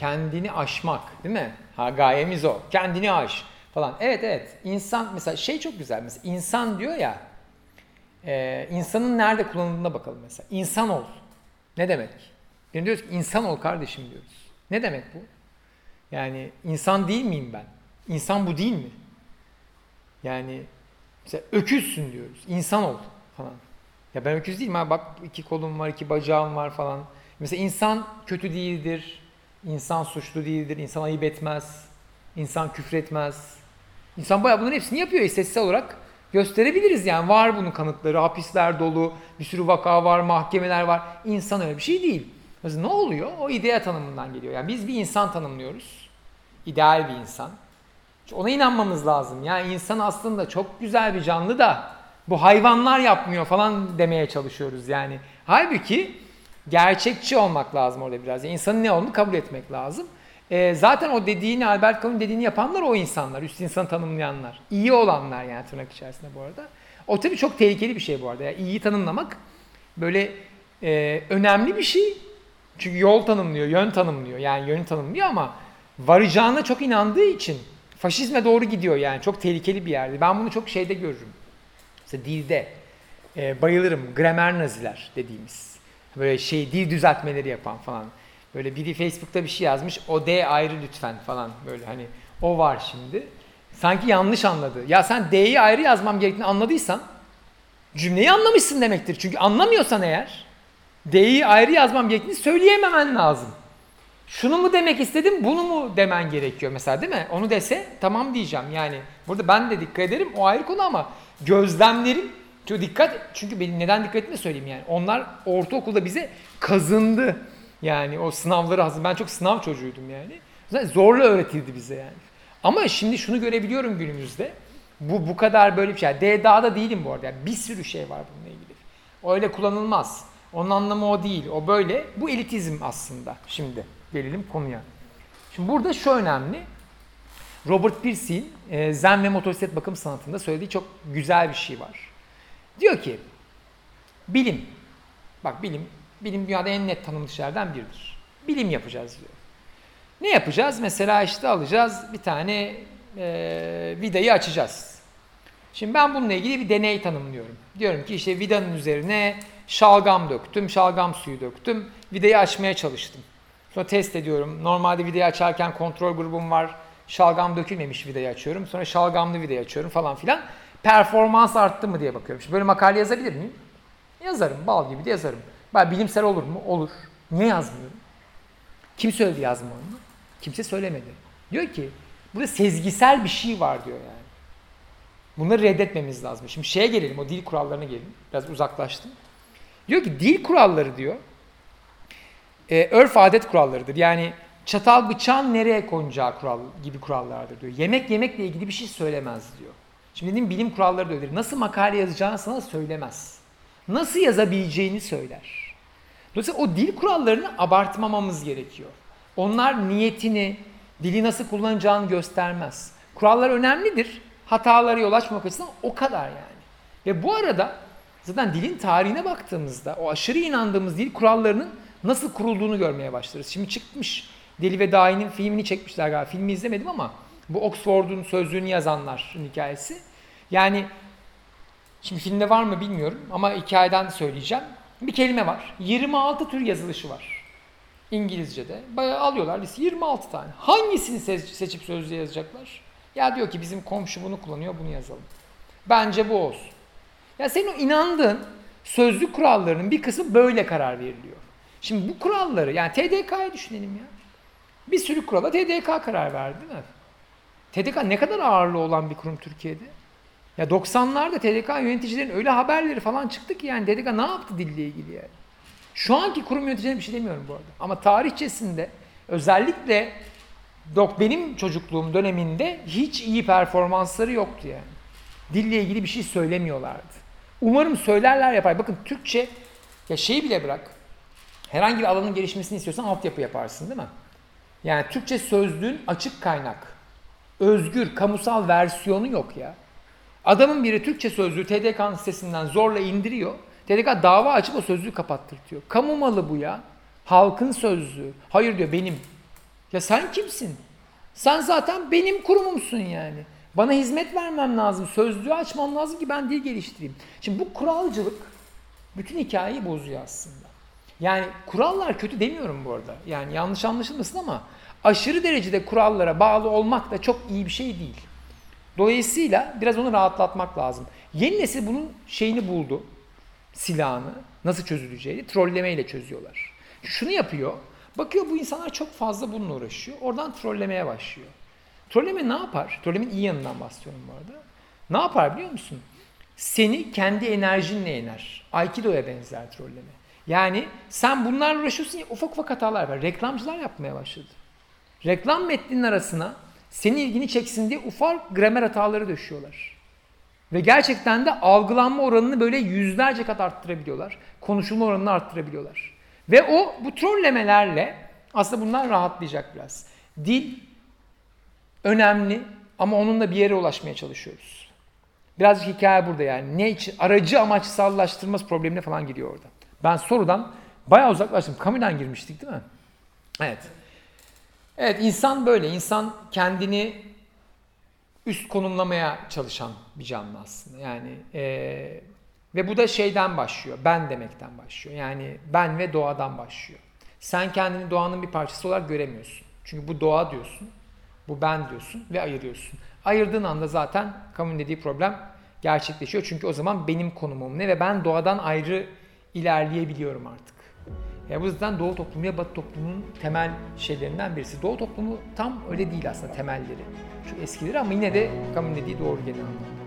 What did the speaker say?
kendini aşmak değil mi? Ha gayemiz o. Kendini aş falan. Evet evet. İnsan mesela şey çok güzel mesela insan diyor ya e, insanın nerede kullanıldığına bakalım mesela. İnsan ol. Ne demek? Yani diyoruz ki insan ol kardeşim diyoruz. Ne demek bu? Yani insan değil miyim ben? İnsan bu değil mi? Yani mesela öküzsün diyoruz. İnsan ol falan. Ya ben öküz değilim ha bak iki kolum var, iki bacağım var falan. Mesela insan kötü değildir. İnsan suçlu değildir. İnsan ayıp etmez. İnsan küfretmez. İnsan bayağı bunların hepsini yapıyor istatistiksel olarak. Gösterebiliriz yani. Var bunun kanıtları. Hapisler dolu. Bir sürü vaka var. Mahkemeler var. İnsan öyle bir şey değil. Mesela ne oluyor? O idea tanımından geliyor. Yani biz bir insan tanımlıyoruz. İdeal bir insan. Ona inanmamız lazım. Yani insan aslında çok güzel bir canlı da bu hayvanlar yapmıyor falan demeye çalışıyoruz yani. Halbuki gerçekçi olmak lazım orada biraz. Yani insanın ne olduğunu kabul etmek lazım. E, zaten o dediğini Albert Camus'un dediğini yapanlar o insanlar. Üst insanı tanımlayanlar. İyi olanlar yani tırnak içerisinde bu arada. O tabii çok tehlikeli bir şey bu arada. Yani iyiyi tanımlamak böyle e, önemli bir şey. Çünkü yol tanımlıyor, yön tanımlıyor. Yani yönü tanımlıyor ama varacağına çok inandığı için faşizme doğru gidiyor yani. Çok tehlikeli bir yerde. Ben bunu çok şeyde görürüm. Mesela dilde e, bayılırım. Gramer naziler dediğimiz. Böyle şey dil düzeltmeleri yapan falan. Böyle biri Facebook'ta bir şey yazmış. O D ayrı lütfen falan. Böyle hani o var şimdi. Sanki yanlış anladı. Ya sen D'yi ayrı yazmam gerektiğini anladıysan cümleyi anlamışsın demektir. Çünkü anlamıyorsan eğer D'yi ayrı yazmam gerektiğini söyleyememen lazım. Şunu mu demek istedim, bunu mu demen gerekiyor mesela değil mi? Onu dese tamam diyeceğim. Yani burada ben de dikkat ederim o ayrı konu ama gözlemlerim çok dikkat çünkü benim neden dikkat etme söyleyeyim yani. Onlar ortaokulda bize kazındı. Yani o sınavları hazır. Ben çok sınav çocuğuydum yani. Zorla öğretildi bize yani. Ama şimdi şunu görebiliyorum günümüzde. Bu bu kadar böyle bir şey. D dağda değilim bu arada. Yani bir sürü şey var bununla ilgili. Öyle kullanılmaz. Onun anlamı o değil. O böyle. Bu elitizm aslında. Şimdi gelelim konuya. Şimdi burada şu önemli. Robert Pierce'in e, Zen ve motosiklet bakım sanatında söylediği çok güzel bir şey var. Diyor ki bilim, bak bilim, bilim dünyada en net tanımlı şeylerden biridir. Bilim yapacağız diyor. Ne yapacağız? Mesela işte alacağız bir tane e, vidayı açacağız. Şimdi ben bununla ilgili bir deney tanımlıyorum. Diyorum ki işte vidanın üzerine şalgam döktüm, şalgam suyu döktüm, vidayı açmaya çalıştım. Sonra test ediyorum. Normalde vidayı açarken kontrol grubum var. Şalgam dökülmemiş vidayı açıyorum. Sonra şalgamlı vidayı açıyorum falan filan. Performans arttı mı diye bakıyorum. Şimdi böyle makale yazabilir miyim? Yazarım. Bal gibi de yazarım. Ben bilimsel olur mu? Olur. Niye yazmıyorum? Kim söyledi yazmamı? Kimse söylemedi. Diyor ki burada sezgisel bir şey var diyor yani. Bunları reddetmemiz lazım. Şimdi şeye gelelim, o dil kurallarına gelelim. Biraz uzaklaştım. Diyor ki dil kuralları diyor, e, örf adet kurallarıdır. Yani çatal bıçağın nereye konacağı kural gibi kurallardır diyor. Yemek yemekle ilgili bir şey söylemez diyor. Şimdi dediğim bilim kuralları da öyledir. Nasıl makale yazacağını sana söylemez. Nasıl yazabileceğini söyler. Dolayısıyla o dil kurallarını abartmamamız gerekiyor. Onlar niyetini, dili nasıl kullanacağını göstermez. Kurallar önemlidir. Hatalara yol açmak açısından o kadar yani. Ve bu arada zaten dilin tarihine baktığımızda o aşırı inandığımız dil kurallarının nasıl kurulduğunu görmeye başlarız. Şimdi çıkmış Deli ve Dahi'nin filmini çekmişler galiba. Filmi izlemedim ama bu Oxford'un sözlüğünü yazanların hikayesi. Yani şimdi filmde var mı bilmiyorum ama hikayeden söyleyeceğim. Bir kelime var. 26 tür yazılışı var. İngilizce'de. Bayağı alıyorlar liste 26 tane. Hangisini seçip sözlüğe yazacaklar? Ya diyor ki bizim komşu bunu kullanıyor bunu yazalım. Bence bu olsun. Ya senin o inandığın sözlük kurallarının bir kısmı böyle karar veriliyor. Şimdi bu kuralları yani TDK'yı düşünelim ya. Bir sürü kurala TDK karar verdi değil mi? TDK ne kadar ağırlığı olan bir kurum Türkiye'de? Ya 90'larda TDK yöneticilerin öyle haberleri falan çıktı ki yani TDK ne yaptı dille ilgili yani? Şu anki kurum yöneticilerine bir şey demiyorum bu arada. Ama tarihçesinde özellikle dok benim çocukluğum döneminde hiç iyi performansları yoktu yani. Dille ilgili bir şey söylemiyorlardı. Umarım söylerler yapar. Bakın Türkçe ya şeyi bile bırak. Herhangi bir alanın gelişmesini istiyorsan altyapı yaparsın değil mi? Yani Türkçe sözlüğün açık kaynak, özgür, kamusal versiyonu yok ya. Adamın biri Türkçe sözlüğü TDK'nın sitesinden zorla indiriyor. TDK dava açıp o sözlüğü kapattırtıyor. Kamu malı bu ya. Halkın sözlüğü. Hayır diyor benim. Ya sen kimsin? Sen zaten benim kurumumsun yani. Bana hizmet vermem lazım. Sözlüğü açmam lazım ki ben dil geliştireyim. Şimdi bu kuralcılık bütün hikayeyi bozuyor aslında. Yani kurallar kötü demiyorum bu arada. Yani yanlış anlaşılmasın ama aşırı derecede kurallara bağlı olmak da çok iyi bir şey değil. Dolayısıyla biraz onu rahatlatmak lazım. Yeni nesil bunun şeyini buldu. Silahını. Nasıl çözüleceğini trollemeyle çözüyorlar. Şunu yapıyor. Bakıyor bu insanlar çok fazla bununla uğraşıyor. Oradan trollemeye başlıyor. Trolleme ne yapar? Trollemenin iyi yanından bahsediyorum bu arada. Ne yapar biliyor musun? Seni kendi enerjinle yener. Aikido'ya benzer trolleme. Yani sen bunlarla uğraşıyorsun ya ufak ufak hatalar var. Reklamcılar yapmaya başladı. Reklam metninin arasına senin ilgini çeksin diye ufak gramer hataları döşüyorlar. Ve gerçekten de algılanma oranını böyle yüzlerce kat arttırabiliyorlar. Konuşulma oranını arttırabiliyorlar. Ve o bu trollemelerle aslında bunlar rahatlayacak biraz. Dil önemli ama onunla bir yere ulaşmaya çalışıyoruz. Birazcık hikaye burada yani. Ne için? Aracı amaçsallaştırması problemine falan giriyor orada. Ben sorudan bayağı uzaklaştım. Kamudan girmiştik değil mi? Evet. Evet insan böyle. İnsan kendini üst konumlamaya çalışan bir canlı aslında. Yani e, ve bu da şeyden başlıyor. Ben demekten başlıyor. Yani ben ve doğadan başlıyor. Sen kendini doğanın bir parçası olarak göremiyorsun. Çünkü bu doğa diyorsun. Bu ben diyorsun ve ayırıyorsun. Ayırdığın anda zaten kamunun dediği problem gerçekleşiyor. Çünkü o zaman benim konumum ne ve ben doğadan ayrı ilerleyebiliyorum artık. Ya bu yüzden Doğu toplumu ya Batı toplumunun temel şeylerinden birisi. Doğu toplumu tam öyle değil aslında temelleri. Çok eskileri ama yine de kamunun dediği doğru genel anlamda.